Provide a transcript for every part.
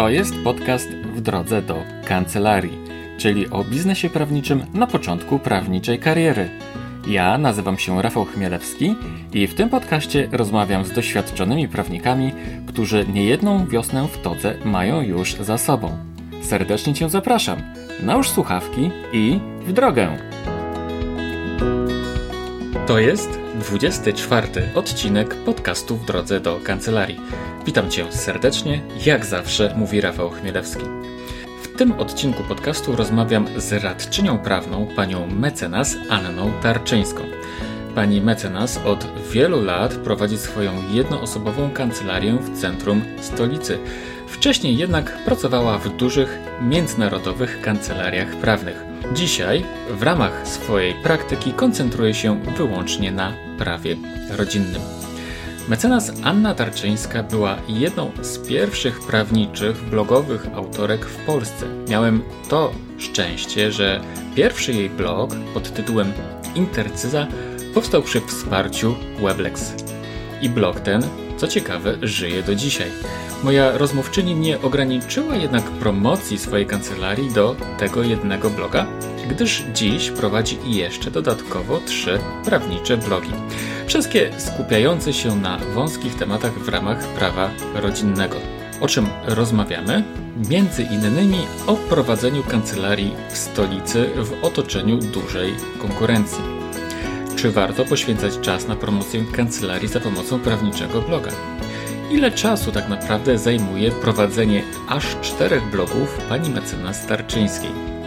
To jest podcast w drodze do kancelarii, czyli o biznesie prawniczym na początku prawniczej kariery. Ja nazywam się Rafał Chmielewski i w tym podcaście rozmawiam z doświadczonymi prawnikami, którzy niejedną wiosnę w todze mają już za sobą. Serdecznie Cię zapraszam. Nałóż słuchawki i w drogę! To jest 24 odcinek podcastu w drodze do kancelarii. Witam Cię serdecznie, jak zawsze mówi Rafał Chmielewski. W tym odcinku podcastu rozmawiam z radczynią prawną, panią mecenas Anną Tarczyńską. Pani mecenas od wielu lat prowadzi swoją jednoosobową kancelarię w centrum stolicy. Wcześniej jednak pracowała w dużych, międzynarodowych kancelariach prawnych. Dzisiaj w ramach swojej praktyki koncentruje się wyłącznie na prawie rodzinnym. Mecenas Anna Tarczyńska była jedną z pierwszych prawniczych, blogowych autorek w Polsce. Miałem to szczęście, że pierwszy jej blog pod tytułem Intercyza powstał przy wsparciu Weblex. I blog ten, co ciekawe, żyje do dzisiaj. Moja rozmówczyni nie ograniczyła jednak promocji swojej kancelarii do tego jednego bloga, gdyż dziś prowadzi jeszcze dodatkowo trzy prawnicze blogi. Wszystkie skupiające się na wąskich tematach w ramach prawa rodzinnego. O czym rozmawiamy? Między innymi o prowadzeniu kancelarii w stolicy w otoczeniu dużej konkurencji. Czy warto poświęcać czas na promocję kancelarii za pomocą prawniczego bloga? Ile czasu tak naprawdę zajmuje prowadzenie aż czterech blogów pani mecenas Starczyńskiej?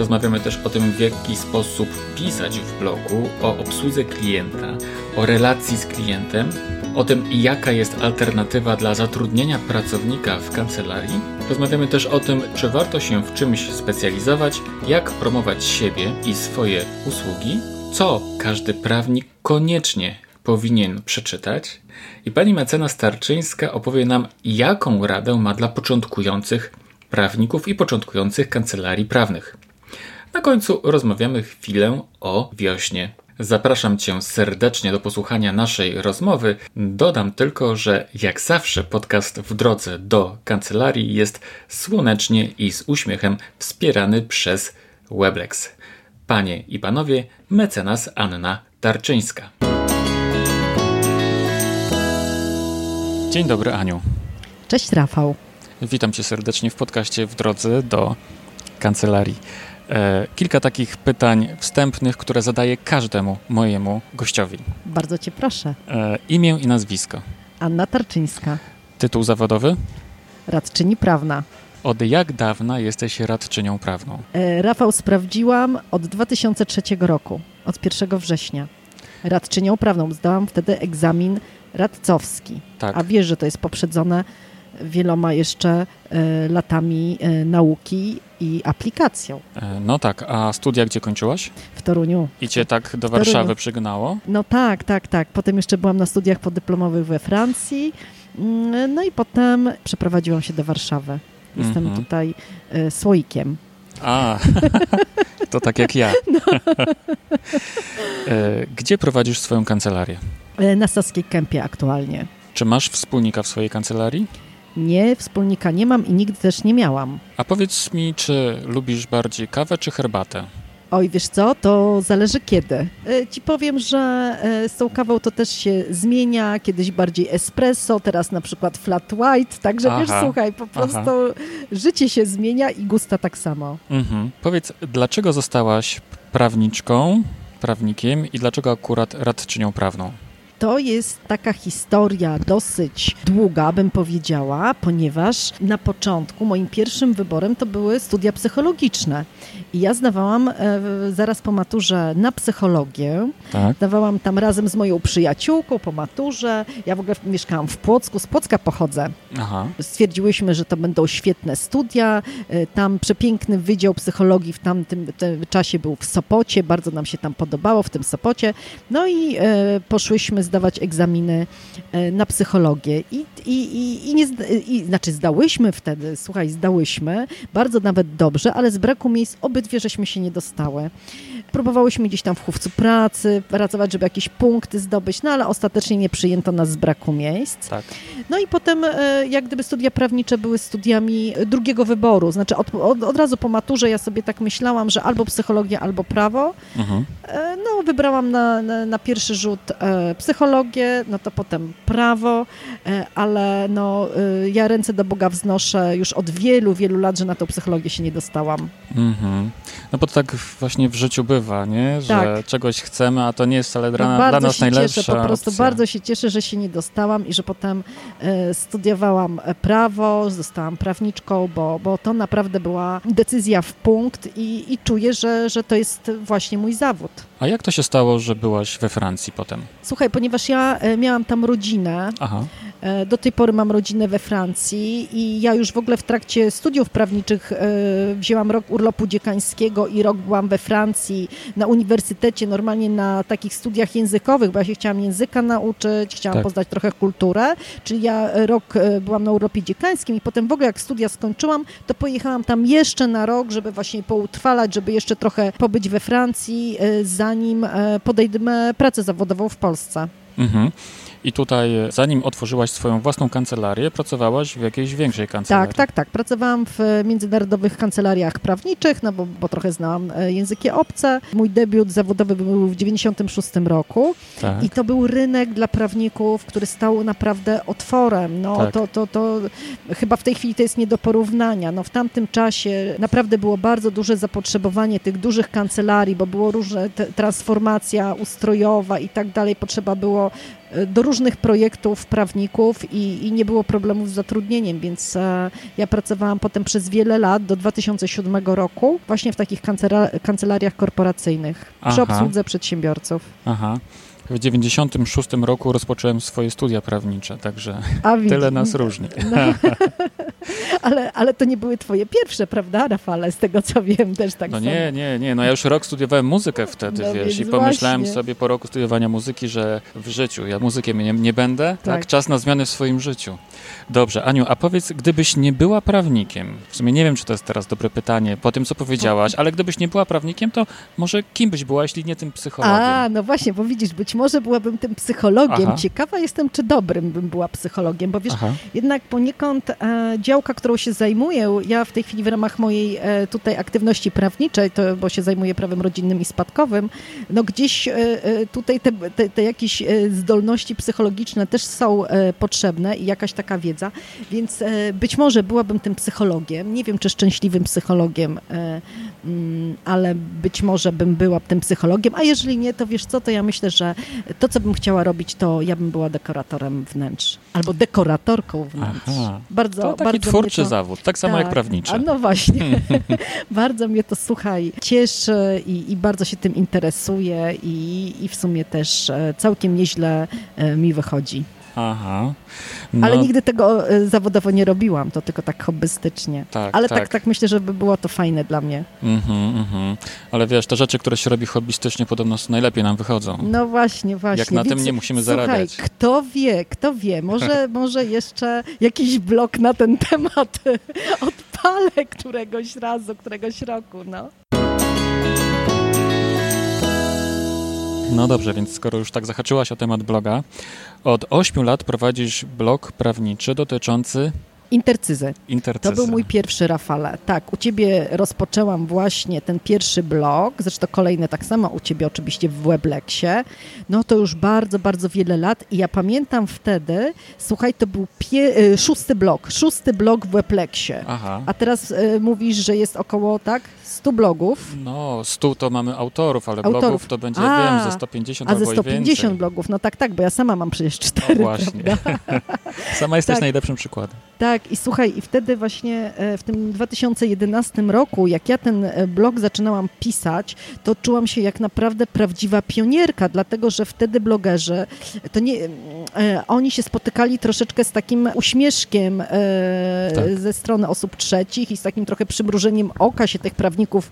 Rozmawiamy też o tym, w jaki sposób pisać w blogu, o obsłudze klienta, o relacji z klientem, o tym, jaka jest alternatywa dla zatrudnienia pracownika w kancelarii. Rozmawiamy też o tym, czy warto się w czymś specjalizować, jak promować siebie i swoje usługi, co każdy prawnik koniecznie powinien przeczytać. I pani mecenas Starczyńska opowie nam, jaką radę ma dla początkujących prawników i początkujących kancelarii prawnych. Na końcu rozmawiamy chwilę o wiośnie. Zapraszam Cię serdecznie do posłuchania naszej rozmowy. Dodam tylko, że jak zawsze podcast w drodze do kancelarii jest słonecznie i z uśmiechem wspierany przez Weblex. Panie i panowie, mecenas Anna Tarczyńska. Dzień dobry, Aniu. Cześć, Rafał. Witam Cię serdecznie w podcaście w drodze do kancelarii. E, kilka takich pytań wstępnych, które zadaję każdemu mojemu gościowi. Bardzo Cię proszę. E, imię i nazwisko. Anna Tarczyńska. Tytuł zawodowy? Radczyni prawna. Od jak dawna jesteś radczynią prawną? E, Rafał, sprawdziłam od 2003 roku, od 1 września. Radczynią prawną. Zdałam wtedy egzamin radcowski. Tak. A wiesz, że to jest poprzedzone wieloma jeszcze latami nauki i aplikacją. E, no tak, a studia gdzie kończyłaś? W Toruniu. I cię tak do Warszawy przygnało? No tak, tak, tak. Potem jeszcze byłam na studiach podyplomowych we Francji. Mm, no i potem przeprowadziłam się do Warszawy. Jestem Mhm. tutaj e, słoikiem. A, to tak jak ja. No. Gdzie prowadzisz swoją kancelarię? Na Saskiej Kępie aktualnie. Czy masz wspólnika w swojej kancelarii? Nie, wspólnika nie mam i nigdy też nie miałam. A powiedz mi, czy lubisz bardziej kawę czy herbatę? Oj, wiesz co, to zależy kiedy. E, Ci powiem, że e, z tą kawą to też się zmienia. Kiedyś bardziej espresso, teraz na przykład flat white. Także wiesz, Aha, słuchaj, po prostu życie się zmienia i gusta tak samo. Mhm. Powiedz, dlaczego zostałaś prawniczką, prawnikiem i dlaczego akurat radczynią prawną? To jest taka historia dosyć długa, bym powiedziała, ponieważ na początku moim pierwszym wyborem to były studia psychologiczne. I ja zdawałam e, zaraz po maturze na psychologię. Tak. Zdawałam tam razem z moją przyjaciółką po maturze. Ja w ogóle mieszkałam w Płocku, z Płocka pochodzę. Aha. Stwierdziłyśmy, że to będą świetne studia. E, Tam przepiękny wydział psychologii w tamtym tym czasie był w Sopocie. Bardzo nam się tam podobało w tym Sopocie. No i e, poszłyśmy z zdawać egzaminy e, na psychologię. I, i, i, i, nie, i znaczy zdałyśmy wtedy, słuchaj, zdałyśmy, bardzo nawet dobrze, ale z braku miejsc obydwie żeśmy się nie dostały. Próbowałyśmy gdzieś tam w chówcu pracy pracować, żeby jakieś punkty zdobyć, no ale ostatecznie nie przyjęto nas z braku miejsc. Tak. No i potem e, jak gdyby studia prawnicze były studiami drugiego wyboru, znaczy od, od, od razu po maturze ja sobie tak myślałam, że albo psychologia, albo prawo. Mhm. E, no wybrałam na, na, na pierwszy rzut e, psychologię, no to potem prawo, ale no ja ręce do Boga wznoszę już od wielu, wielu lat, że na tą psychologię się nie dostałam. Mhm. No bo to tak właśnie w życiu bywa, nie? Że tak. czegoś chcemy, a to nie jest wcale dla, no dla nas najlepsza cieszę, po prostu opcja. bardzo się cieszę, że się nie dostałam i że potem e, studiowałam prawo, zostałam prawniczką, bo, bo to naprawdę była decyzja w punkt i, i czuję, że, że to jest właśnie mój zawód. A jak to się stało, że byłaś we Francji potem? Słuchaj, ponieważ ja e, miałam tam rodzinę, Aha. E, do tej pory mam rodzinę we Francji i ja już w ogóle w trakcie studiów prawniczych e, wzięłam rok urlopu dziekańskiego i rok byłam we Francji na uniwersytecie, normalnie na takich studiach językowych, bo ja się chciałam języka nauczyć, chciałam tak. poznać trochę kulturę, czyli ja rok byłam na urlopie dziekańskim i potem w ogóle jak studia skończyłam, to pojechałam tam jeszcze na rok, żeby właśnie poutrwalać, żeby jeszcze trochę pobyć we Francji, zanim podejmę pracę zawodową w Polsce. Mhm. I tutaj, zanim otworzyłaś swoją własną kancelarię, pracowałaś w jakiejś większej kancelarii. Tak, tak, tak. Pracowałam w międzynarodowych kancelariach prawniczych, no bo, bo trochę znałam e, języki obce. Mój debiut zawodowy był w 96 roku tak. i to był rynek dla prawników, który stał naprawdę otworem. No tak. to, to, to chyba w tej chwili to jest nie do porównania. No w tamtym czasie naprawdę było bardzo duże zapotrzebowanie tych dużych kancelarii, bo było różne transformacja ustrojowa i tak dalej. Potrzeba było do różnych projektów prawników i, i, nie było problemów z zatrudnieniem, więc e, ja pracowałam potem przez wiele lat, do 2007 roku, właśnie w takich kancelariach korporacyjnych, Aha. przy obsłudze przedsiębiorców. Aha. W 96 roku rozpocząłem swoje studia prawnicze, także tyle nas różni. No. ale, ale to nie były twoje pierwsze, prawda, Rafale, z tego co wiem też tak No nie, nie, nie, no ja już rok studiowałem muzykę wtedy, no wiesz, i pomyślałem właśnie. sobie po roku studiowania muzyki, że w życiu ja muzykiem nie, nie będę, tak. tak, czas na zmiany w swoim życiu. Dobrze, Aniu, a powiedz, gdybyś nie była prawnikiem, w sumie nie wiem, czy to jest teraz dobre pytanie, po tym, co powiedziałaś, ale gdybyś nie była prawnikiem, to może kim byś była, jeśli nie tym psychologiem? A, no właśnie, bo widzisz, być może byłabym tym psychologiem. Aha. Ciekawa jestem, czy dobrym bym była psychologiem, bo wiesz, Aha. jednak poniekąd e, działka, którą się zajmuję, ja w tej chwili w ramach mojej e, tutaj aktywności prawniczej, to, bo się zajmuję prawem rodzinnym i spadkowym, no gdzieś e, e tutaj te, te, te, jakieś e, zdolności psychologiczne też są e, potrzebne i jakaś taka wiedza, więc być może byłabym tym psychologiem, nie wiem, czy szczęśliwym psychologiem, mm, ale być może bym była tym psychologiem, a jeżeli nie, to wiesz co, to ja myślę, że to, co bym chciała robić, to ja bym była dekoratorem wnętrz. Albo dekoratorką wnętrz. Aha. Bardzo, to taki bardzo twórczy to... zawód, tak samo tak. jak prawniczy. A no właśnie. bardzo mnie to, słuchaj, cieszy i, i bardzo się tym interesuje i, i w sumie też e, całkiem nieźle e, mi wychodzi. Aha. No. Ale nigdy tego e, zawodowo nie robiłam, to tylko tak hobbystycznie. Tak, Ale tak. tak, tak myślę, że by było to fajne dla mnie. Mhm, mhm. Ale wiesz, te rzeczy, które się robi hobbystycznie, podobno najlepiej nam wychodzą. No właśnie, właśnie. Jak na Więc, tym nie musimy słuchaj, zarabiać. kto wie, kto wie, może, może jeszcze jakiś blok na ten temat odpalę któregoś razu, któregoś roku, no. No dobrze, więc skoro już tak zahaczyłaś o temat bloga, od 8 lat prowadzisz blog prawniczy dotyczący Intercyzy. Intercyzy. To był mój pierwszy, Rafale. Tak, u ciebie rozpoczęłam właśnie ten pierwszy blog, zresztą kolejny tak samo u ciebie oczywiście w Webleksie. No to już bardzo, bardzo wiele lat i ja pamiętam wtedy, słuchaj, to był pie- y, szósty blog, szósty blog w Webleksie. Aha. A teraz y, mówisz, że jest około, tak, 100 blogów. No, 100 to mamy autorów, ale autorów. blogów to będzie, a, wiem, ze 150 A ze 150 blogów, no tak, tak, bo ja sama mam przecież cztery, no właśnie. sama jesteś tak. najlepszym przykładem. Tak, i słuchaj, i wtedy właśnie e, w tym 2011 roku, jak ja ten e, blog zaczynałam pisać, to czułam się jak naprawdę prawdziwa pionierka, dlatego że wtedy blogerzy, to nie, e, oni się spotykali troszeczkę z takim uśmieszkiem tak. ze strony osób trzecich i z takim trochę przymrużeniem oka się tych prawników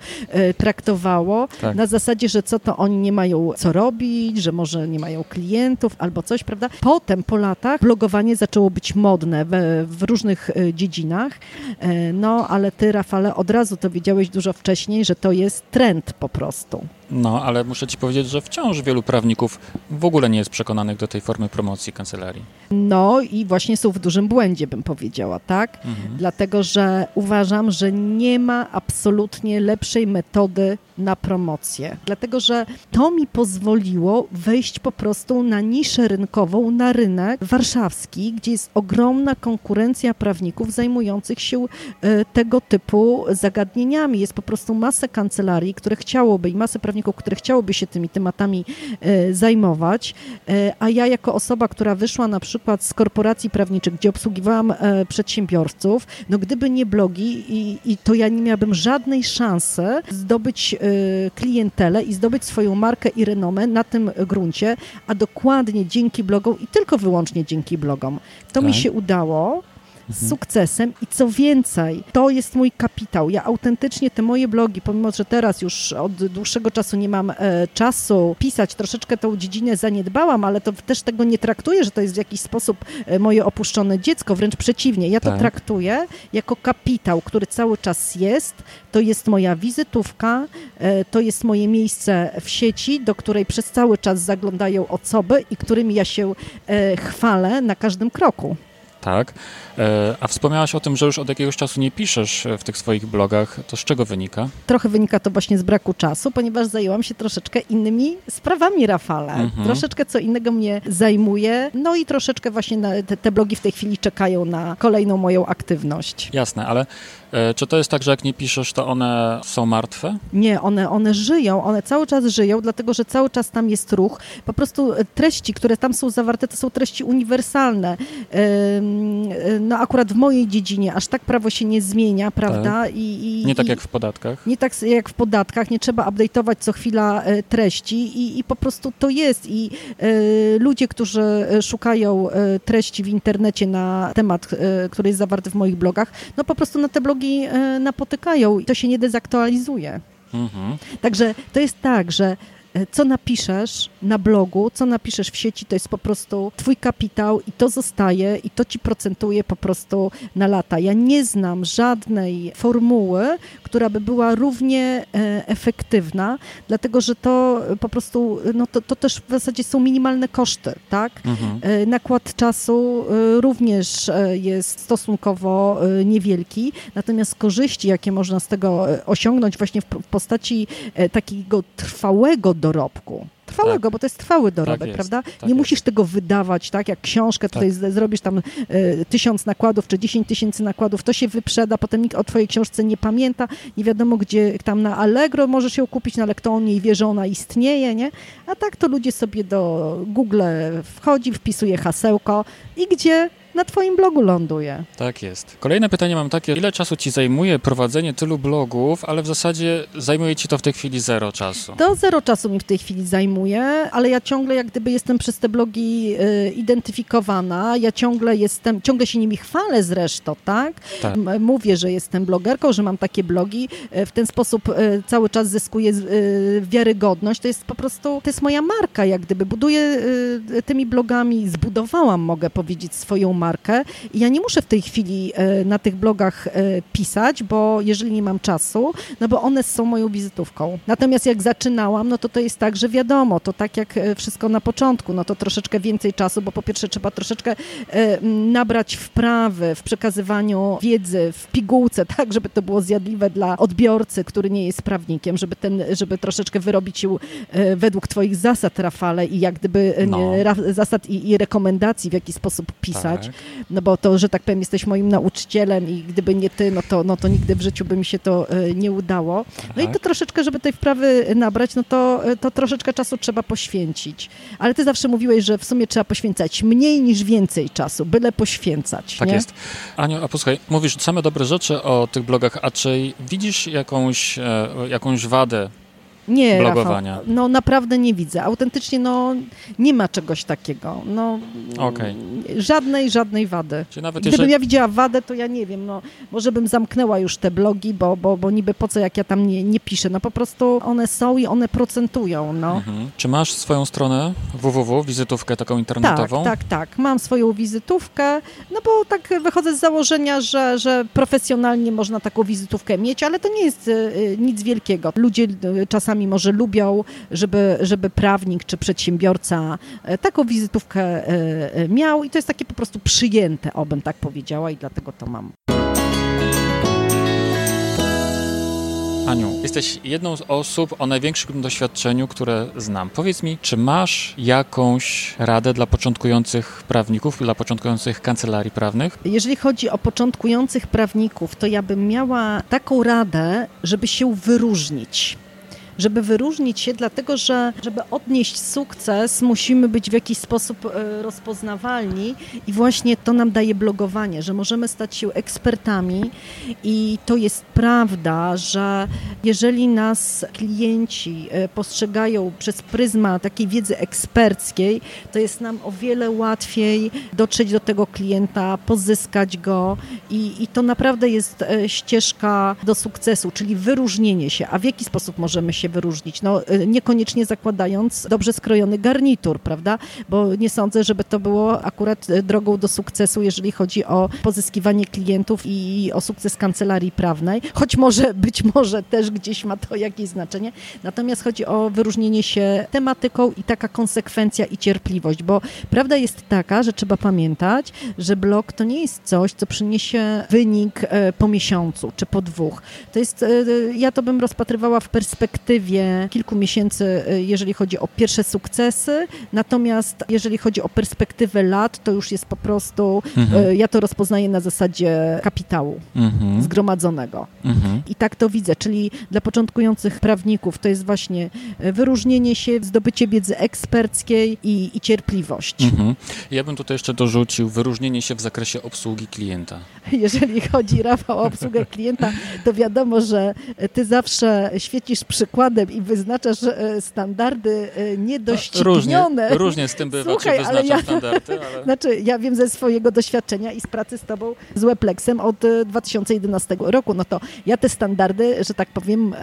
traktowało. Tak. Na zasadzie, że co to oni nie mają co robić, że może nie mają klientów albo coś, prawda? Potem po latach blogowanie zaczęło być modne w, w różnych e, dziedzinach. E, no, ale ty, Rafale, od razu to wiedziałeś dużo wcześniej, że to jest trend po prostu. No, ale muszę ci powiedzieć, że wciąż wielu prawników w ogóle nie jest przekonanych do tej formy promocji kancelarii. No i właśnie są w dużym błędzie, bym powiedziała, tak? Mhm. Dlatego, że uważam, że nie ma absolutnie lepszej metody na promocję. Dlatego, że to mi pozwoliło wejść po prostu na niszę rynkową, na rynek warszawski, gdzie jest ogromna konkurencja prawników zajmujących się e, tego typu zagadnieniami. Jest po prostu masę kancelarii, które chciałoby i masę prawników, które chciałoby się tymi tematami e, zajmować, e, a ja jako osoba, która wyszła na przykład z korporacji prawniczych, gdzie obsługiwałam przedsiębiorców, no gdyby nie blogi i, i to ja nie miałabym żadnej szansy zdobyć klientelę i zdobyć swoją markę i renomę na tym gruncie, a dokładnie dzięki blogom i tylko wyłącznie dzięki blogom. To tak. mi się udało z sukcesem i co więcej, to jest mój kapitał. Ja autentycznie te moje blogi, pomimo, że teraz już od dłuższego czasu nie mam e, czasu pisać, troszeczkę tą dziedzinę zaniedbałam, ale to też tego nie traktuję, że to jest w jakiś sposób e, moje opuszczone dziecko, wręcz przeciwnie. Ja to tak. traktuję jako kapitał, który cały czas jest. To jest moja wizytówka, e, to jest moje miejsce w sieci, do której przez cały czas zaglądają osoby i którymi ja się e, chwalę na każdym kroku tak. E, a wspomniałaś o tym, że już od jakiegoś czasu nie piszesz w tych swoich blogach. To z czego wynika? Trochę wynika to właśnie z braku czasu, ponieważ zajęłam się troszeczkę innymi sprawami, Rafale. Mhm. Troszeczkę co innego mnie zajmuje, no i troszeczkę właśnie te, te blogi w tej chwili czekają na kolejną moją aktywność. Jasne, ale E, czy to jest tak, że jak nie piszesz, to one są martwe? Nie, one, one żyją, one cały czas żyją, dlatego że cały czas tam jest ruch. Po prostu e, treści, które tam są zawarte, to są treści uniwersalne. No akurat w mojej dziedzinie aż tak prawo się nie zmienia, prawda? Tak. I, i, nie tak jak w podatkach? Nie tak jak w podatkach, nie trzeba update'ować co chwila e, treści i, i po prostu to jest. I ludzie, którzy szukają treści w internecie na temat, który jest zawarty w moich blogach, no po prostu na te blogi technologii e, napotykają i to się nie dezaktualizuje. Mhm. Także to jest tak, że co napiszesz na blogu, co napiszesz w sieci, to jest po prostu twój kapitał i to zostaje i to ci procentuje po prostu na lata. Ja nie znam żadnej formuły, która by była równie e, efektywna, dlatego że to po prostu, no to, to też w zasadzie są minimalne koszty, tak? Mhm. E, nakład czasu również jest stosunkowo niewielki, natomiast korzyści, jakie można z tego osiągnąć właśnie w postaci takiego trwałego dorobku. Trwałego, tak. bo to jest trwały dorobek, tak prawda? Tak nie jest. musisz tego wydawać, tak? Jak książkę tutaj tak. zrobisz tam y, tysiąc nakładów czy dziesięć tysięcy nakładów, to się wyprzeda, potem nikt o twojej książce nie pamięta, nie wiadomo gdzie, tam na Allegro możesz ją kupić, no ale kto o niej wie, że ona istnieje, nie? A tak to ludzie sobie do Google wchodzi, wpisuje hasełko i gdzie na Twoim blogu ląduje. Tak jest. Kolejne pytanie mam takie, ile czasu Ci zajmuje prowadzenie tylu blogów, ale w zasadzie zajmuje Ci to w tej chwili zero czasu? To zero czasu mi w tej chwili zajmuje, ale ja ciągle jak gdyby jestem przez te blogi y, identyfikowana, ja ciągle jestem, ciągle się nimi chwalę zresztą, tak? tak. Mówię, że jestem blogerką, że mam takie blogi, y, w ten sposób y, cały czas zyskuję y, wiarygodność, to jest po prostu, to jest moja marka, jak gdyby buduję y, tymi blogami, zbudowałam, mogę powiedzieć, swoją markę. I ja nie muszę w tej chwili e, na tych blogach e, pisać, bo jeżeli nie mam czasu, no bo one są moją wizytówką. Natomiast jak zaczynałam, no to to jest tak, że wiadomo, to tak jak e, wszystko na początku, no to troszeczkę więcej czasu, bo po pierwsze trzeba troszeczkę nabrać wprawy w przekazywaniu wiedzy, w pigułce, tak, żeby to było zjadliwe dla odbiorcy, który nie jest prawnikiem, żeby, ten, żeby troszeczkę wyrobić się według twoich zasad, Rafale, i jak gdyby no. zasad i, i, rekomendacji, w jaki sposób pisać. Tak. No bo to, że tak powiem, jesteś moim nauczycielem i gdyby nie ty, no to, no to nigdy w życiu by mi się to e, nie udało. No tak. i to troszeczkę, żeby tej wprawy nabrać, no to, e, to troszeczkę czasu trzeba poświęcić. Ale ty zawsze mówiłeś, że w sumie trzeba poświęcać mniej niż więcej czasu, byle poświęcać. Tak nie? jest. Aniu, a posłuchaj, mówisz same dobre rzeczy o tych blogach, a czy widzisz jakąś, e, jakąś wadę nie, blogowania? Rafał, no naprawdę nie widzę. Autentycznie no nie ma czegoś takiego. No, okay. Żadnej, żadnej wady. Czyli nawet Gdybym jeżeli... ja widziała wadę, to ja nie wiem, no może bym zamknęła już te blogi, bo, bo, bo niby po co jak ja tam nie, nie piszę. No po prostu one są i one procentują. No. Mhm. Czy masz swoją stronę www, wizytówkę taką internetową? Tak, tak, tak. Mam swoją wizytówkę, no bo tak wychodzę z założenia, że, że profesjonalnie można taką wizytówkę mieć, ale to nie jest y, nic wielkiego. Ludzie y, czasami może lubią, żeby, żeby prawnik czy przedsiębiorca y, taką wizytówkę miał i to jest takie po prostu przyjęte, obym tak powiedziała i dlatego to mam. Aniu, jesteś jedną z osób o największym doświadczeniu, które znam. Powiedz mi, czy masz jakąś radę dla początkujących prawników, dla początkujących kancelarii prawnych? Jeżeli chodzi o początkujących prawników, to ja bym miała taką radę, żeby się wyróżnić żeby wyróżnić się, dlatego że żeby odnieść sukces, musimy być w jakiś sposób e, rozpoznawalni i właśnie to nam daje blogowanie, że możemy stać się ekspertami i to jest prawda, że jeżeli nas klienci e, postrzegają przez pryzmat takiej wiedzy eksperckiej, to jest nam o wiele łatwiej dotrzeć do tego klienta, pozyskać go i, i to naprawdę jest e, ścieżka do sukcesu, czyli wyróżnienie się. A w jaki sposób możemy się się wyróżnić. No, y, niekoniecznie zakładając dobrze skrojony garnitur, prawda? Bo nie sądzę, żeby to było akurat y, drogą do sukcesu, jeżeli chodzi o pozyskiwanie klientów i o sukces kancelarii prawnej, choć może być może też gdzieś ma to jakieś znaczenie. Natomiast chodzi o wyróżnienie się tematyką i taka konsekwencja i cierpliwość, bo prawda jest taka, że trzeba pamiętać, że blog to nie jest coś, co przyniesie wynik e, po miesiącu czy po dwóch. To jest, e, ja to bym rozpatrywała w perspektywie perspektywie kilku miesięcy, y, jeżeli chodzi o pierwsze sukcesy, natomiast jeżeli chodzi o perspektywę lat, to już jest po prostu, mhm. Y, ja to rozpoznaję na zasadzie kapitału mhm. zgromadzonego. Mhm. I tak to widzę, czyli dla początkujących prawników to jest właśnie y, wyróżnienie się, zdobycie wiedzy eksperckiej i, i cierpliwość. Mhm. Ja bym tutaj jeszcze dorzucił wyróżnienie się w zakresie obsługi klienta. Jeżeli chodzi, Rafał, o obsługę klienta, to wiadomo, że ty zawsze świecisz przykładem przykładem i wyznaczasz e, standardy e, niedoścignione. Różnie, różnie z tym bywa, Słuchaj, ale ja, standardy. Ale... Znaczy, ja wiem ze swojego doświadczenia i z pracy z tobą, z Weplexem od 2011 e, roku, no to ja te standardy, że tak powiem,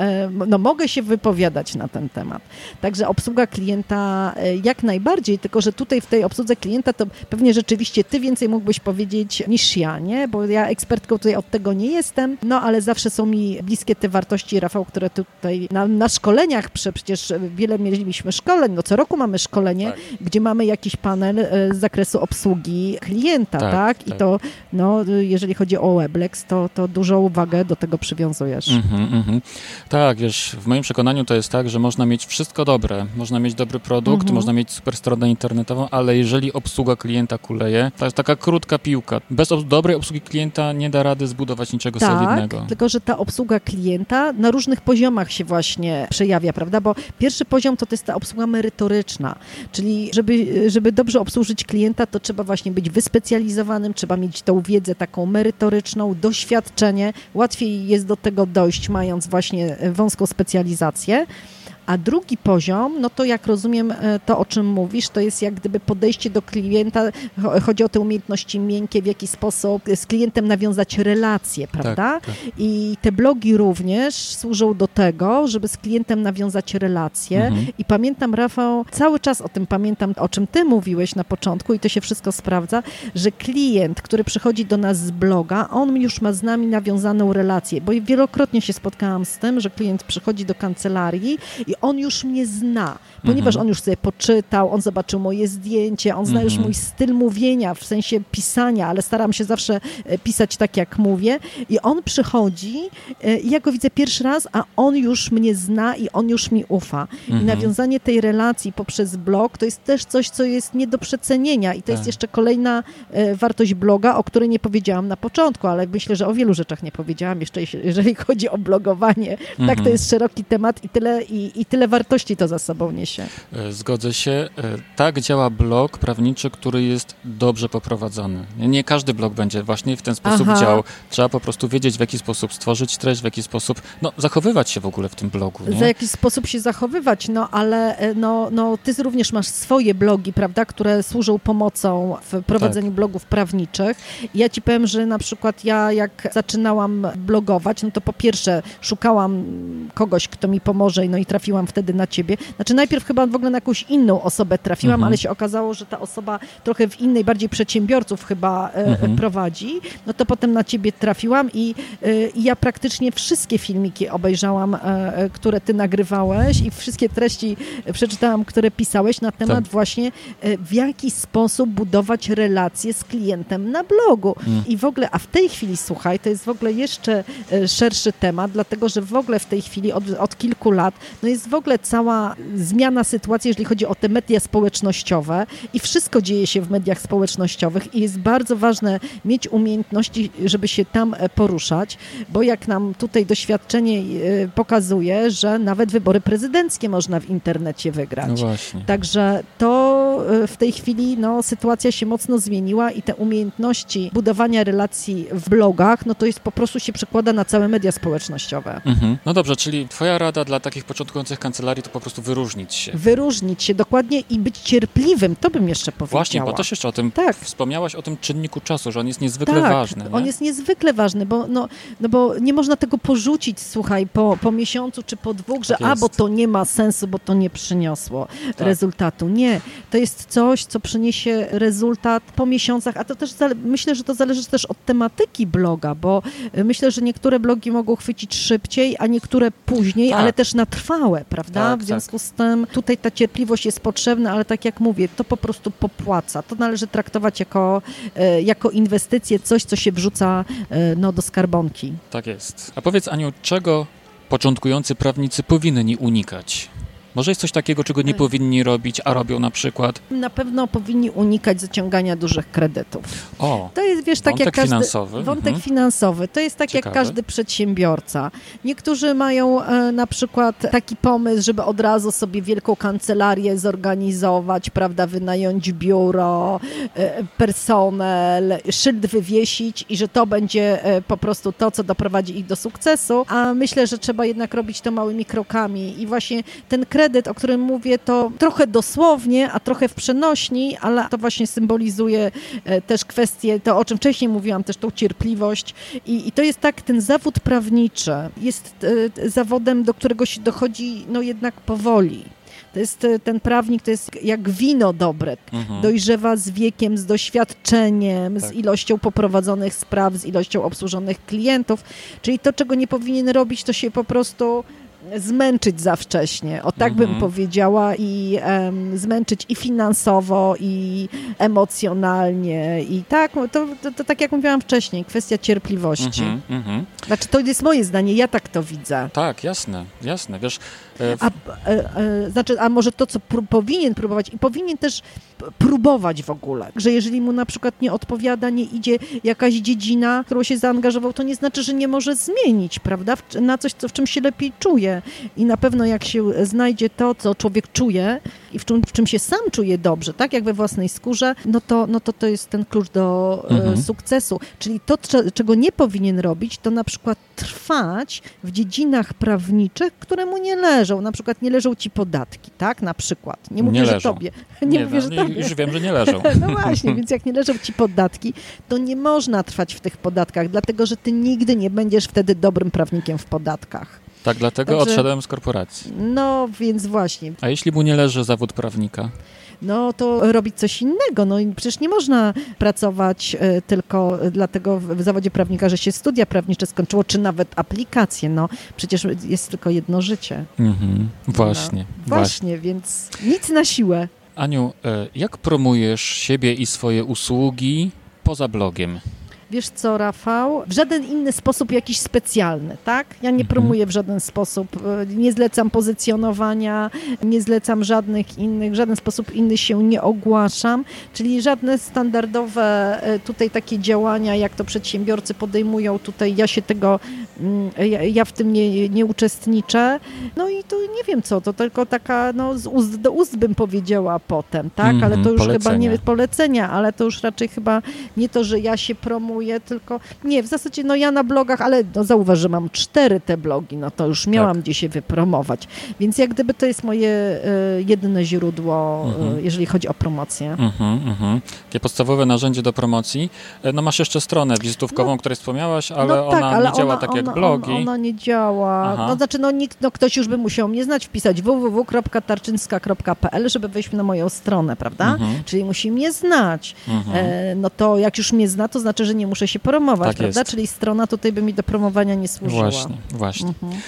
no mogę się wypowiadać na ten temat. Także obsługa klienta jak najbardziej, tylko że tutaj w tej obsłudze klienta to pewnie rzeczywiście ty więcej mógłbyś powiedzieć niż ja, nie? Bo ja ekspertką tutaj od tego nie jestem, no ale zawsze są mi bliskie te wartości, Rafał, które tutaj na, na szkoleniach, przecież wiele mieliśmy szkoleń, no co roku mamy szkolenie, tak. gdzie mamy jakiś panel e, z zakresu obsługi klienta, tak? tak? I tak. to, no, jeżeli chodzi o Weblex, to, to dużą uwagę do tego przywiązujesz. Mm-hmm, mm-hmm. Tak, wiesz, w moim przekonaniu to jest tak, że można mieć wszystko dobre, można mieć dobry produkt, mm-hmm. można mieć super stronę internetową, ale jeżeli obsługa klienta kuleje, to jest taka krótka piłka. Bez ob- dobrej obsługi klienta nie da rady zbudować niczego tak, solidnego. tylko że ta obsługa klienta na różnych poziomach się właśnie przejawia, prawda? Bo pierwszy poziom to, to jest ta obsługa merytoryczna, czyli żeby, żeby dobrze obsłużyć klienta, to trzeba właśnie być wyspecjalizowanym, trzeba mieć tą wiedzę taką merytoryczną, doświadczenie. Łatwiej jest do tego dojść, mając właśnie wąską specjalizację. A drugi poziom, no to jak rozumiem e, to, o czym mówisz, to jest jak gdyby podejście do klienta, chodzi o te umiejętności miękkie, w jaki sposób z klientem nawiązać relacje, tak, prawda? Tak, tak. I te blogi również służą do tego, żeby z klientem nawiązać relacje. Mhm. I pamiętam, Rafał, cały czas o tym pamiętam, o czym ty mówiłeś na początku i to się wszystko sprawdza, że klient, który przychodzi do nas z bloga, on już ma z nami nawiązaną relację, bo wielokrotnie się spotkałam z tym, że klient przychodzi do kancelarii i on już mnie zna, ponieważ mhm. on już sobie poczytał, on zobaczył moje zdjęcie, on zna już mhm. mój styl mówienia, w sensie pisania, ale staram się zawsze e, pisać tak, jak mówię. I on przychodzi e, i ja go widzę pierwszy raz, a on już mnie zna i on już mi ufa. I mhm. nawiązanie tej relacji poprzez blog to jest też coś, co jest nie do przecenienia i to jest tak. jeszcze kolejna e, wartość bloga, o której nie powiedziałam na początku, ale myślę, że o wielu rzeczach nie powiedziałam jeszcze, jeżeli chodzi o blogowanie. Tak, to jest szeroki temat i tyle i, i i tyle wartości to za sobą niesie. E, zgodzę się. E, tak działa blog prawniczy, który jest dobrze poprowadzony. Nie każdy blog będzie właśnie w ten sposób Aha. działał. Trzeba po prostu wiedzieć, w jaki sposób stworzyć treść, w jaki sposób no, zachowywać się w ogóle w tym blogu. Nie? Za jaki sposób się zachowywać, no ale e, no, no, ty również masz swoje blogi, prawda, które służą pomocą w prowadzeniu tak. blogów prawniczych. Ja ci powiem, że na przykład ja jak zaczynałam blogować, no to po pierwsze szukałam kogoś, kto mi pomoże, no i trafiłam wtedy na ciebie. Znaczy najpierw chyba w ogóle na jakąś inną osobę trafiłam, mhm. ale się okazało, że ta osoba trochę w innej, bardziej przedsiębiorców chyba e, mhm. prowadzi. No to potem na ciebie trafiłam i, e, i ja praktycznie wszystkie filmiki obejrzałam, e, które ty nagrywałeś i wszystkie treści przeczytałam, które pisałeś na temat tak. właśnie w jaki sposób budować relacje z klientem na blogu. Mhm. I w ogóle, a w tej chwili, słuchaj, to jest w ogóle jeszcze szerszy temat, dlatego że w ogóle w tej chwili od, od kilku lat no jest w ogóle cała zmiana sytuacji, jeżeli chodzi o te media społecznościowe i wszystko dzieje się w mediach społecznościowych i jest bardzo ważne mieć umiejętności, żeby się tam e, poruszać, bo jak nam tutaj doświadczenie e, pokazuje, że nawet wybory prezydenckie można w internecie wygrać. No. Także to e, w tej chwili no, sytuacja się mocno zmieniła i te umiejętności budowania relacji w blogach, no to jest po prostu się przekłada na całe media społecznościowe. Mhm. No dobrze, czyli twoja rada dla takich początkujących kancelarii to po prostu wyróżnić się. Wyróżnić się dokładnie i być cierpliwym, to bym jeszcze powiedziała. Właśnie, bo też jeszcze o tym tak. wspomniałaś o tym czynniku czasu, że on jest niezwykle tak, ważny. Nie? on jest niezwykle ważny, bo, no, no bo nie można tego porzucić, słuchaj, po, po miesiącu czy po dwóch, tak że a, bo to nie ma sensu, bo to nie przyniosło tak. rezultatu. Nie, to jest coś, co przyniesie rezultat po miesiącach, a to też myślę, że to zależy też od tematyki bloga, bo y, myślę, że niektóre blogi mogą chwycić szybciej, a niektóre później, tak. ale też na trwałe, prawda? Tak, w związku tak. z tym tutaj ta cierpliwość jest potrzebna, ale tak jak mówię, to po prostu popłaca. To należy traktować jako, e, jako inwestycję, coś, co się wrzuca e, no, do skarbonki. Tak jest. A powiedz Aniu, czego początkujący prawnicy powinni unikać? Może jest coś takiego, czego nie powinni robić, a robią na przykład? Na pewno powinni unikać zaciągania dużych kredytów. O, to jest, wiesz, tak jak każdy, finansowy. Wątek mhm. finansowy. To jest tak Ciekawe. jak każdy przedsiębiorca. Niektórzy mają e, na przykład taki pomysł, żeby od razu sobie wielką kancelarię zorganizować, prawda, wynająć biuro, e, personel, szyld wywiesić i że to będzie e, po prostu to, co doprowadzi ich do sukcesu. A myślę, że trzeba jednak robić to małymi krokami i właśnie ten kredyt kredyt, o którym mówię, to trochę dosłownie, a trochę w przenośni, ale to właśnie symbolizuje e, też kwestię, to o czym wcześniej mówiłam, też tą cierpliwość. I, i to jest tak, ten zawód prawniczy jest e, zawodem, do którego się dochodzi no jednak powoli. To jest e, ten prawnik, to jest jak wino dobre. Mhm. Dojrzewa z wiekiem, z doświadczeniem, tak. z ilością poprowadzonych spraw, z ilością obsłużonych klientów. Czyli to, czego nie powinien robić, to się po prostu zmęczyć za wcześnie, o tak bym mhm. powiedziała, i um, zmęczyć i finansowo, i emocjonalnie, i tak, to, to, to, tak jak mówiłam wcześniej, kwestia cierpliwości. Mhm, mhm. Znaczy, to jest moje zdanie, ja tak to widzę. Tak, jasne, jasne, wiesz... E, w... A, e, e, znaczy, a może to, co pr powinien próbować i powinien też próbować w ogóle, że jeżeli mu na przykład nie odpowiada, nie idzie jakaś dziedzina, którą się zaangażował, to nie znaczy, że nie może zmienić, prawda, na coś, co, w czym się lepiej czuje i na pewno jak się znajdzie to, co człowiek czuje i w czym, w czym się sam czuje dobrze, tak jak we własnej skórze, no to, no to to jest ten klucz do mhm. sukcesu. Czyli to, czego nie powinien robić, to na przykład trwać w dziedzinach prawniczych, które mu nie leżą. Na przykład nie leżą ci podatki, tak? Na przykład. Nie mówię, nie że tobie. Nie, nie mówię, że tobie. Już wiem, że nie leżą. no właśnie, więc jak nie leżą ci podatki, to nie można trwać w tych podatkach, dlatego że ty nigdy nie będziesz wtedy dobrym prawnikiem w podatkach. Tak, dlatego Także, odszedłem z korporacji. No, więc właśnie. A jeśli mu nie leży zawód prawnika? no to robić coś innego. No i przecież nie można pracować e, tylko dlatego w zawodzie prawnika, że się studia prawnicze skończyło, czy nawet aplikacje. No przecież jest tylko jedno życie. Mhm. Właśnie, no, właśnie. Właśnie, więc nic na siłę. Aniu, e, jak promujesz siebie i swoje usługi poza blogiem? Wiesz co, Rafał, w żaden inny sposób jakiś specjalny, tak? Ja nie Mhm. promuję w żaden sposób, e, nie zlecam pozycjonowania, nie zlecam żadnych innych, w żaden sposób inny się nie ogłaszam, czyli żadne standardowe e, tutaj takie działania, jak to przedsiębiorcy podejmują, tutaj ja się tego, mm, ja, ja w tym nie, nie uczestniczę. No i to nie wiem co, to tylko taka, no z ust do ust bym powiedziała potem, tak? Mhm, ale to już chyba polecenia. nie polecenia, ale to już raczej chyba nie to, że ja się promuję, tylko nie, w zasadzie no ja na blogach, ale no zauważ, że mam cztery te blogi, no to już miałam Tak. gdzie się wypromować, więc jak gdyby to jest moje e, jedyne źródło, e, Mhm. jeżeli chodzi o promocję. Mhm, mhm. Takie podstawowe narzędzie do promocji. E, No masz jeszcze stronę wizytówkową, o której wspomniałaś, ale no tak, ona ale nie działa ona, tak ona, jak blogi. Ona, ona nie działa. Aha. No znaczy, no, nikt, no ktoś już by musiał mnie znać, wpisać www.tarczynska.pl, żeby wejść na moją stronę, prawda? Mhm, Czyli musi mnie znać. mhm. E, no to jak już mnie zna, to znaczy, że nie muszę się promować, Tak prawda? jest. Czyli strona tutaj by mi do promowania nie służyła. Właśnie, właśnie. Mhm.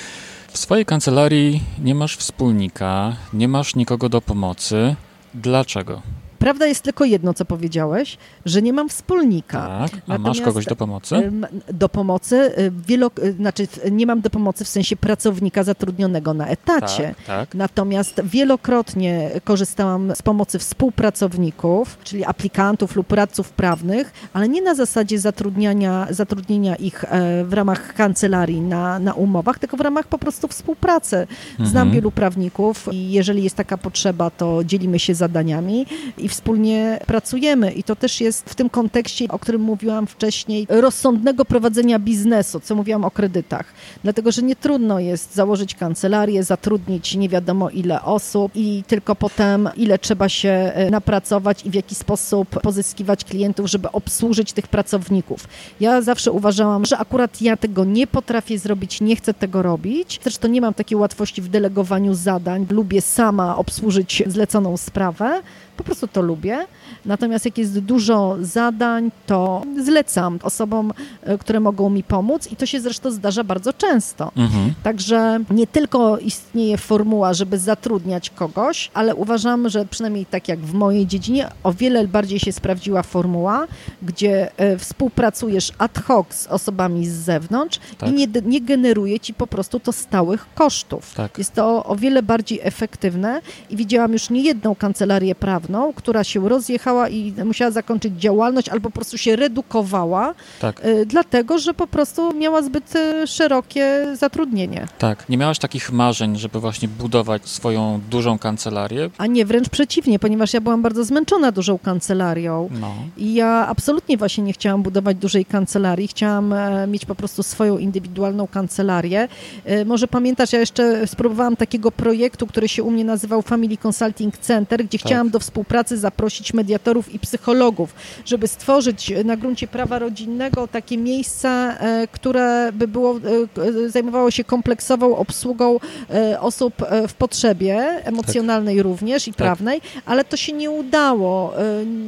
W swojej kancelarii nie masz wspólnika, nie masz nikogo do pomocy. Dlaczego? Prawda jest tylko jedno, co powiedziałeś, że nie mam wspólnika. Tak, a masz Natomiast- kogoś do pomocy? Do pomocy, y, wielo, y, znaczy nie mam do pomocy w sensie pracownika zatrudnionego na etacie. Tak, tak. Natomiast wielokrotnie korzystałam z pomocy współpracowników, czyli aplikantów lub radców prawnych, ale nie na zasadzie zatrudniania, zatrudnienia ich e, w ramach kancelarii na, na umowach, tylko w ramach po prostu współpracy. Znam Mhm. wielu prawników i jeżeli jest taka potrzeba, to dzielimy się zadaniami i wspólnie pracujemy. I to też jest w tym kontekście, o którym mówiłam wcześniej, rozsądnego prowadzenia biznesu, co mówiłam o kredytach. Dlatego, że nie trudno jest założyć kancelarię, zatrudnić nie wiadomo ile osób i tylko potem ile trzeba się e, napracować i w jaki sposób pozyskiwać klientów, żeby obsłużyć tych pracowników. Ja zawsze uważałam, że akurat ja tego nie potrafię zrobić, nie chcę tego robić. Zresztą nie mam takiej łatwości w delegowaniu zadań. Lubię sama obsłużyć zleconą sprawę. Po prostu to lubię. Natomiast jak jest dużo zadań, to zlecam osobom, e, które mogą mi pomóc i to się zresztą zdarza bardzo często. Mhm. Także nie tylko istnieje formuła, żeby zatrudniać kogoś, ale uważam, że przynajmniej tak jak w mojej dziedzinie, o wiele bardziej się sprawdziła formuła, gdzie e, współpracujesz ad hoc z osobami z zewnątrz Tak. i nie, nie generuje ci po prostu to stałych kosztów. Tak. Jest to o wiele bardziej efektywne i widziałam już nie jedną kancelarię prawną, która się rozjechała i musiała zakończyć działalność albo po prostu się redukowała, Tak, y, dlatego że po prostu miała zbyt y, szerokie zatrudnienie. tak. Nie miałaś takich marzeń, żeby właśnie budować swoją dużą kancelarię? A nie, wręcz przeciwnie, ponieważ ja byłam bardzo zmęczona dużą kancelarią. No. I ja absolutnie właśnie nie chciałam budować dużej kancelarii, chciałam e, mieć po prostu swoją indywidualną kancelarię. E, Może pamiętasz, ja jeszcze spróbowałam takiego projektu, który się u mnie nazywał Family Consulting Center, gdzie Tak. chciałam do współpracy zaprosić mediatorów i psychologów, żeby stworzyć na gruncie prawa rodzinnego takie miejsce, e, które by było, e, e, zajmowało się kompleksową obsługą e, osób e, w potrzebie emocjonalnej również i prawnej, ale to się nie udało.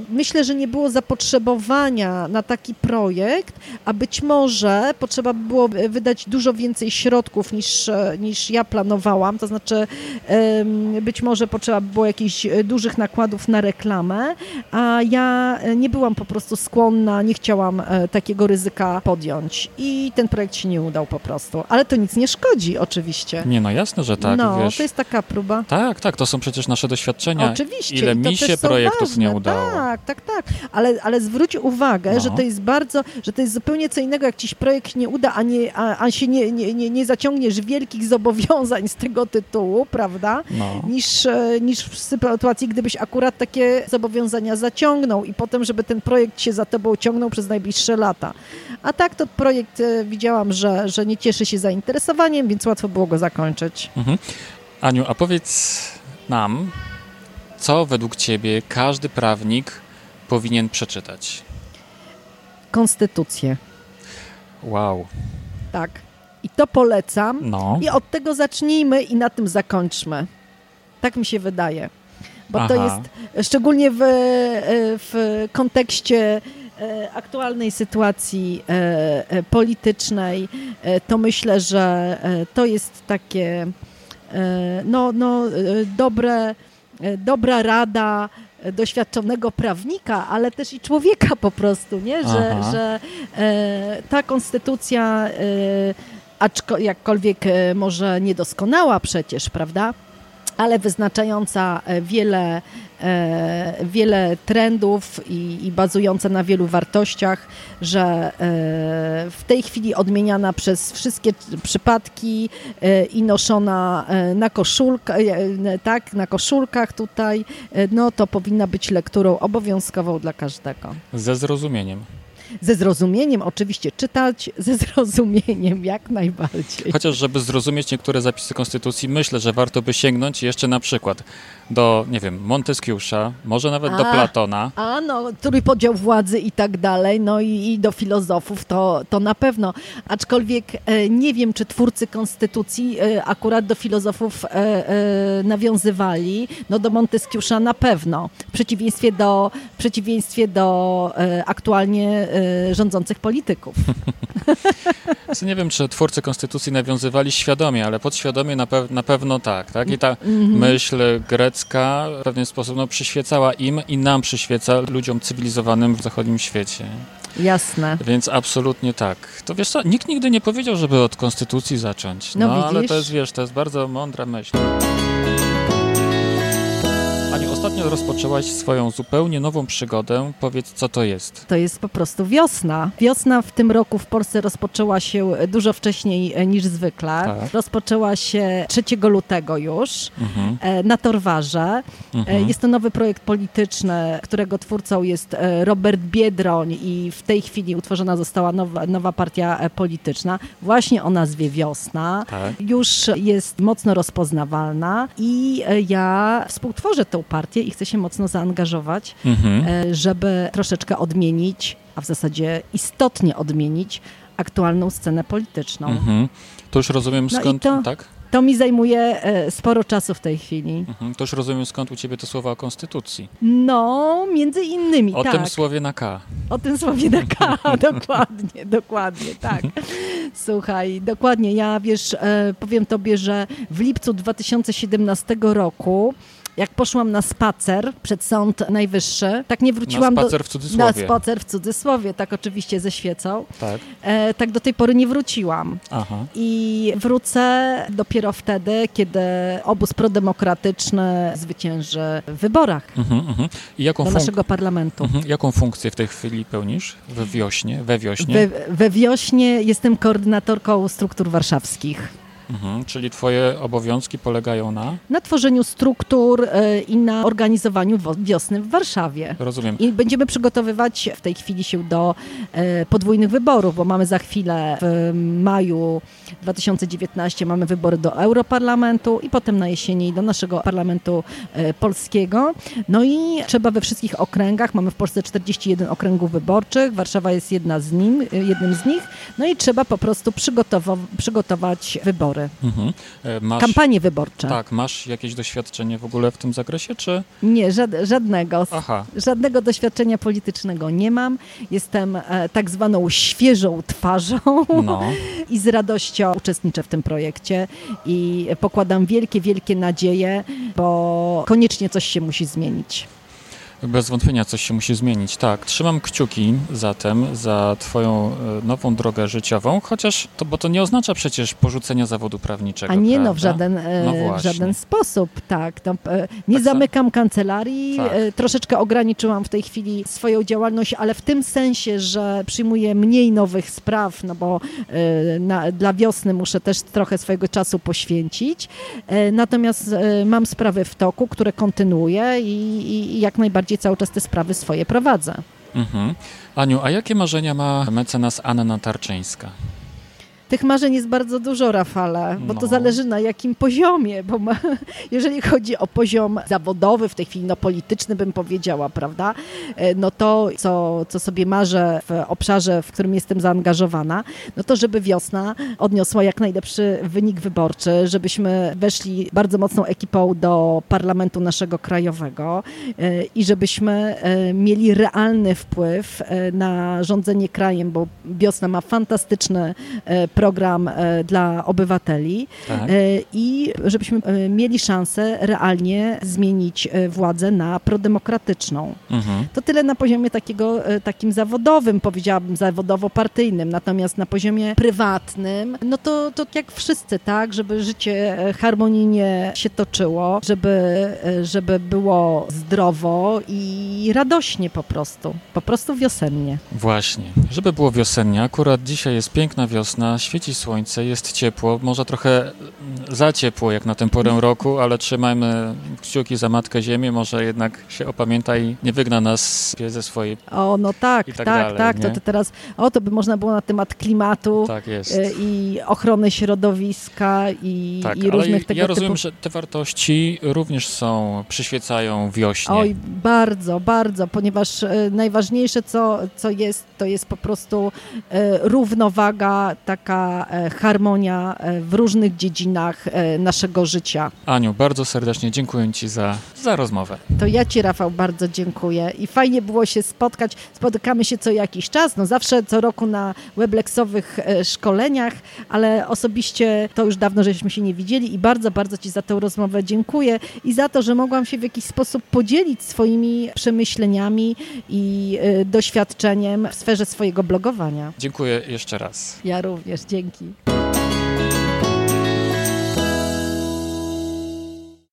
Myślę, że nie było zapotrzebowania na taki projekt, a być może potrzeba by było wydać dużo więcej środków niż, e, niż ja planowałam. To znaczy, być może potrzeba by było jakichś e, dużych nakładów na reklamę, a ja e, nie byłam po prostu skłonna, nie chciałam e, takiego ryzyka podjąć. I ten projekt się nie udał po prostu. Ale to nic nie szkodzi, oczywiście. Nie, no jasne, że tak, no, wiesz. to jest taka próba. Tak, tak, to są przecież nasze doświadczenia. Oczywiście. Ile mi się projektów ważne. nie udało. Tak, tak, tak. Ale, ale zwróć uwagę, No. że to jest bardzo, że to jest zupełnie co innego, jak ci się projekt nie uda, a, nie, a, a się nie, nie, nie, nie zaciągniesz wielkich zobowiązań z tego tytułu, prawda? No. Niż, e, niż w sytuacji, gdybyś akurat takie zobowiązania zaciągnął i potem, żeby ten projekt się za tobą ciągnął przez najbliższe lata. A tak to projekt e, widziałam, że, że nie cieszy się zainteresowaniem, więc łatwo było go zakończyć. Mhm. Aniu, a powiedz nam, co według ciebie każdy prawnik powinien przeczytać? Konstytucję. Wow. Tak. I to polecam. No. I od tego zacznijmy i na tym zakończmy. Tak mi się wydaje. Bo to Aha. jest szczególnie w, e, w kontekście e, aktualnej sytuacji e, politycznej, to myślę, że to jest takie no, no, dobre, dobra rada doświadczonego prawnika, ale też i człowieka po prostu, nie? Że, że ta konstytucja, aczko, jakkolwiek e, może niedoskonała przecież, prawda? Ale wyznaczająca e, wiele, e, wiele trendów i, i bazująca na wielu wartościach, że e, w tej chwili odmieniana przez wszystkie przypadki i noszona na koszulkach, tak, na koszulkach tutaj, no to powinna być lekturą obowiązkową dla każdego. Ze zrozumieniem ze zrozumieniem, oczywiście czytać ze zrozumieniem, jak najbardziej. Chociaż, żeby zrozumieć niektóre zapisy Konstytucji, myślę, że warto by sięgnąć jeszcze na przykład do, nie wiem, Monteskiusza, może nawet a, do Platona. A, no, trójpodział władzy i tak dalej, no i, i do filozofów, to, to na pewno. Aczkolwiek e, nie wiem, czy twórcy Konstytucji e, akurat do filozofów e, nawiązywali. No do Monteskiusza na pewno, w przeciwieństwie do, w przeciwieństwie do aktualnie e, rządzących polityków. nie wiem, czy twórcy Konstytucji nawiązywali świadomie, ale podświadomie na, pe na pewno tak, tak? I ta mm -hmm. myśl grecka w pewien sposób no, przyświecała im i nam przyświeca, ludziom cywilizowanym w zachodnim świecie. Jasne. Więc absolutnie tak. To wiesz co, nikt nigdy nie powiedział, żeby od konstytucji zacząć. No, no ale to jest, wiesz, to jest bardzo mądra myśl. Ostatnio rozpoczęłaś swoją zupełnie nową przygodę. Powiedz, co to jest? To jest po prostu wiosna. Wiosna w tym roku w Polsce rozpoczęła się dużo wcześniej e, niż zwykle. Tak. Rozpoczęła się 3 lutego już mhm. E, na Torwarze. E, mhm. Jest to nowy projekt polityczny, którego twórcą jest Robert Biedroń i w tej chwili utworzona została nowa, nowa partia polityczna, właśnie o nazwie Wiosna. Tak. Już jest mocno rozpoznawalna i ja współtworzę tę partię partię i chce się mocno zaangażować, mhm. E, żeby troszeczkę odmienić, a w zasadzie istotnie odmienić aktualną scenę polityczną. Mhm. To już rozumiem no skąd, to, tak? To mi zajmuje e, sporo czasu w tej chwili. Mhm. To już rozumiem skąd u ciebie te słowa o konstytucji. No, między innymi, O tak. tym słowie na K. O tym słowie na K, dokładnie, dokładnie, tak. Słuchaj, dokładnie, ja wiesz, e, powiem tobie, że w lipcu 2017 roku jak poszłam na spacer przed Sąd Najwyższy, tak nie wróciłam na spacer do... w cudzysłowie. Na spacer w cudzysłowie, tak oczywiście ze świecą. Tak. E, tak do tej pory nie wróciłam. Aha. I wrócę dopiero wtedy, kiedy obóz prodemokratyczny zwycięży w wyborach mhm, mhm. I jaką do naszego parlamentu. Mhm. Jaką funkcję w tej chwili pełnisz we wiośnie? We wiośnie? We, we wiośnie jestem koordynatorką struktur warszawskich. Mhm, czyli twoje obowiązki polegają na? Na tworzeniu struktur y, i na organizowaniu wiosny w Warszawie. Rozumiem. I będziemy przygotowywać w tej chwili się do y, podwójnych wyborów, bo mamy za chwilę w maju 2019 mamy wybory do Europarlamentu i potem na jesieni do naszego parlamentu y, polskiego. No i trzeba we wszystkich okręgach, mamy w Polsce 41 okręgów wyborczych, Warszawa jest jedna z nim, jednym z nich, no i trzeba po prostu przygotować wybory wybory. Mhm. E, masz, Kampanie wyborcze. Tak, masz jakieś doświadczenie w ogóle w tym zakresie, czy? Nie, żad, żadnego. Aha. Żadnego doświadczenia politycznego nie mam. Jestem e, tak zwaną świeżą twarzą no. i z radością uczestniczę w tym projekcie i pokładam wielkie, wielkie nadzieje, bo koniecznie coś się musi zmienić. Bez wątpienia coś się musi zmienić. Tak, trzymam kciuki zatem za Twoją e, nową drogę życiową, chociaż to, bo to nie oznacza przecież porzucenia zawodu prawniczego. A nie, prawda? no, w żaden, e, no w żaden sposób, tak. No, nie tak zamykam kancelarii, tak. troszeczkę ograniczyłam w tej chwili swoją działalność, ale w tym sensie, że przyjmuję mniej nowych spraw, no bo na, dla wiosny muszę też trochę swojego czasu poświęcić. Natomiast mam sprawy w toku, które kontynuuję i, i jak najbardziej bardziej cały czas te sprawy swoje prowadzę. Mhm. Aniu, a jakie marzenia ma mecenas Anna Tarczyńska? Tych marzeń jest bardzo dużo, Rafale, bo no. to zależy na jakim poziomie, bo ma, jeżeli chodzi o poziom zawodowy, w tej chwili no, polityczny bym powiedziała, prawda, e, no to co, co sobie marzę w obszarze, w którym jestem zaangażowana, no to żeby wiosna odniosła jak najlepszy wynik wyborczy, żebyśmy weszli bardzo mocną ekipą do parlamentu naszego krajowego e, i żebyśmy e, mieli realny wpływ na rządzenie krajem, bo wiosna ma fantastyczny program dla obywateli tak. i żebyśmy mieli szansę realnie zmienić władzę na prodemokratyczną. Mhm. To tyle na poziomie takiego, takim zawodowym, powiedziałabym zawodowo-partyjnym, natomiast na poziomie prywatnym, no to, to jak wszyscy, tak, żeby życie harmonijnie się toczyło, żeby, żeby było zdrowo i radośnie po prostu, po prostu wiosennie. Właśnie, żeby było wiosennie, akurat dzisiaj jest piękna wiosna, świeci słońce, jest ciepło, może trochę mm, za ciepło jak na tę porę roku, ale trzymajmy kciuki za Matkę Ziemię, może jednak się opamięta i nie wygna nas ze swojej... O, no tak, tak, tak, dalej, tak to, to teraz, o, to by można było na temat klimatu tak y, i ochrony środowiska i, tak, i różnych tego ja rozumiem, typu... że te wartości również są, przyświecają wiośnie. Oj, bardzo, bardzo, ponieważ y, najważniejsze, co, co jest, to jest po prostu e, równowaga, taka e, harmonia e, w różnych dziedzinach naszego życia. Aniu, bardzo serdecznie dziękuję Ci za, za rozmowę. To ja Ci, Rafał, bardzo dziękuję i fajnie było się spotkać. Spotykamy się co jakiś czas, no zawsze co roku na webleksowych szkoleniach, ale osobiście to już dawno żeśmy się nie widzieli i bardzo, bardzo Ci za tę rozmowę dziękuję i za to, że mogłam się w jakiś sposób podzielić swoimi przemyśleniami i doświadczeniem w sferze swojego blogowania. Dziękuję jeszcze raz. Ja również, Dzięki.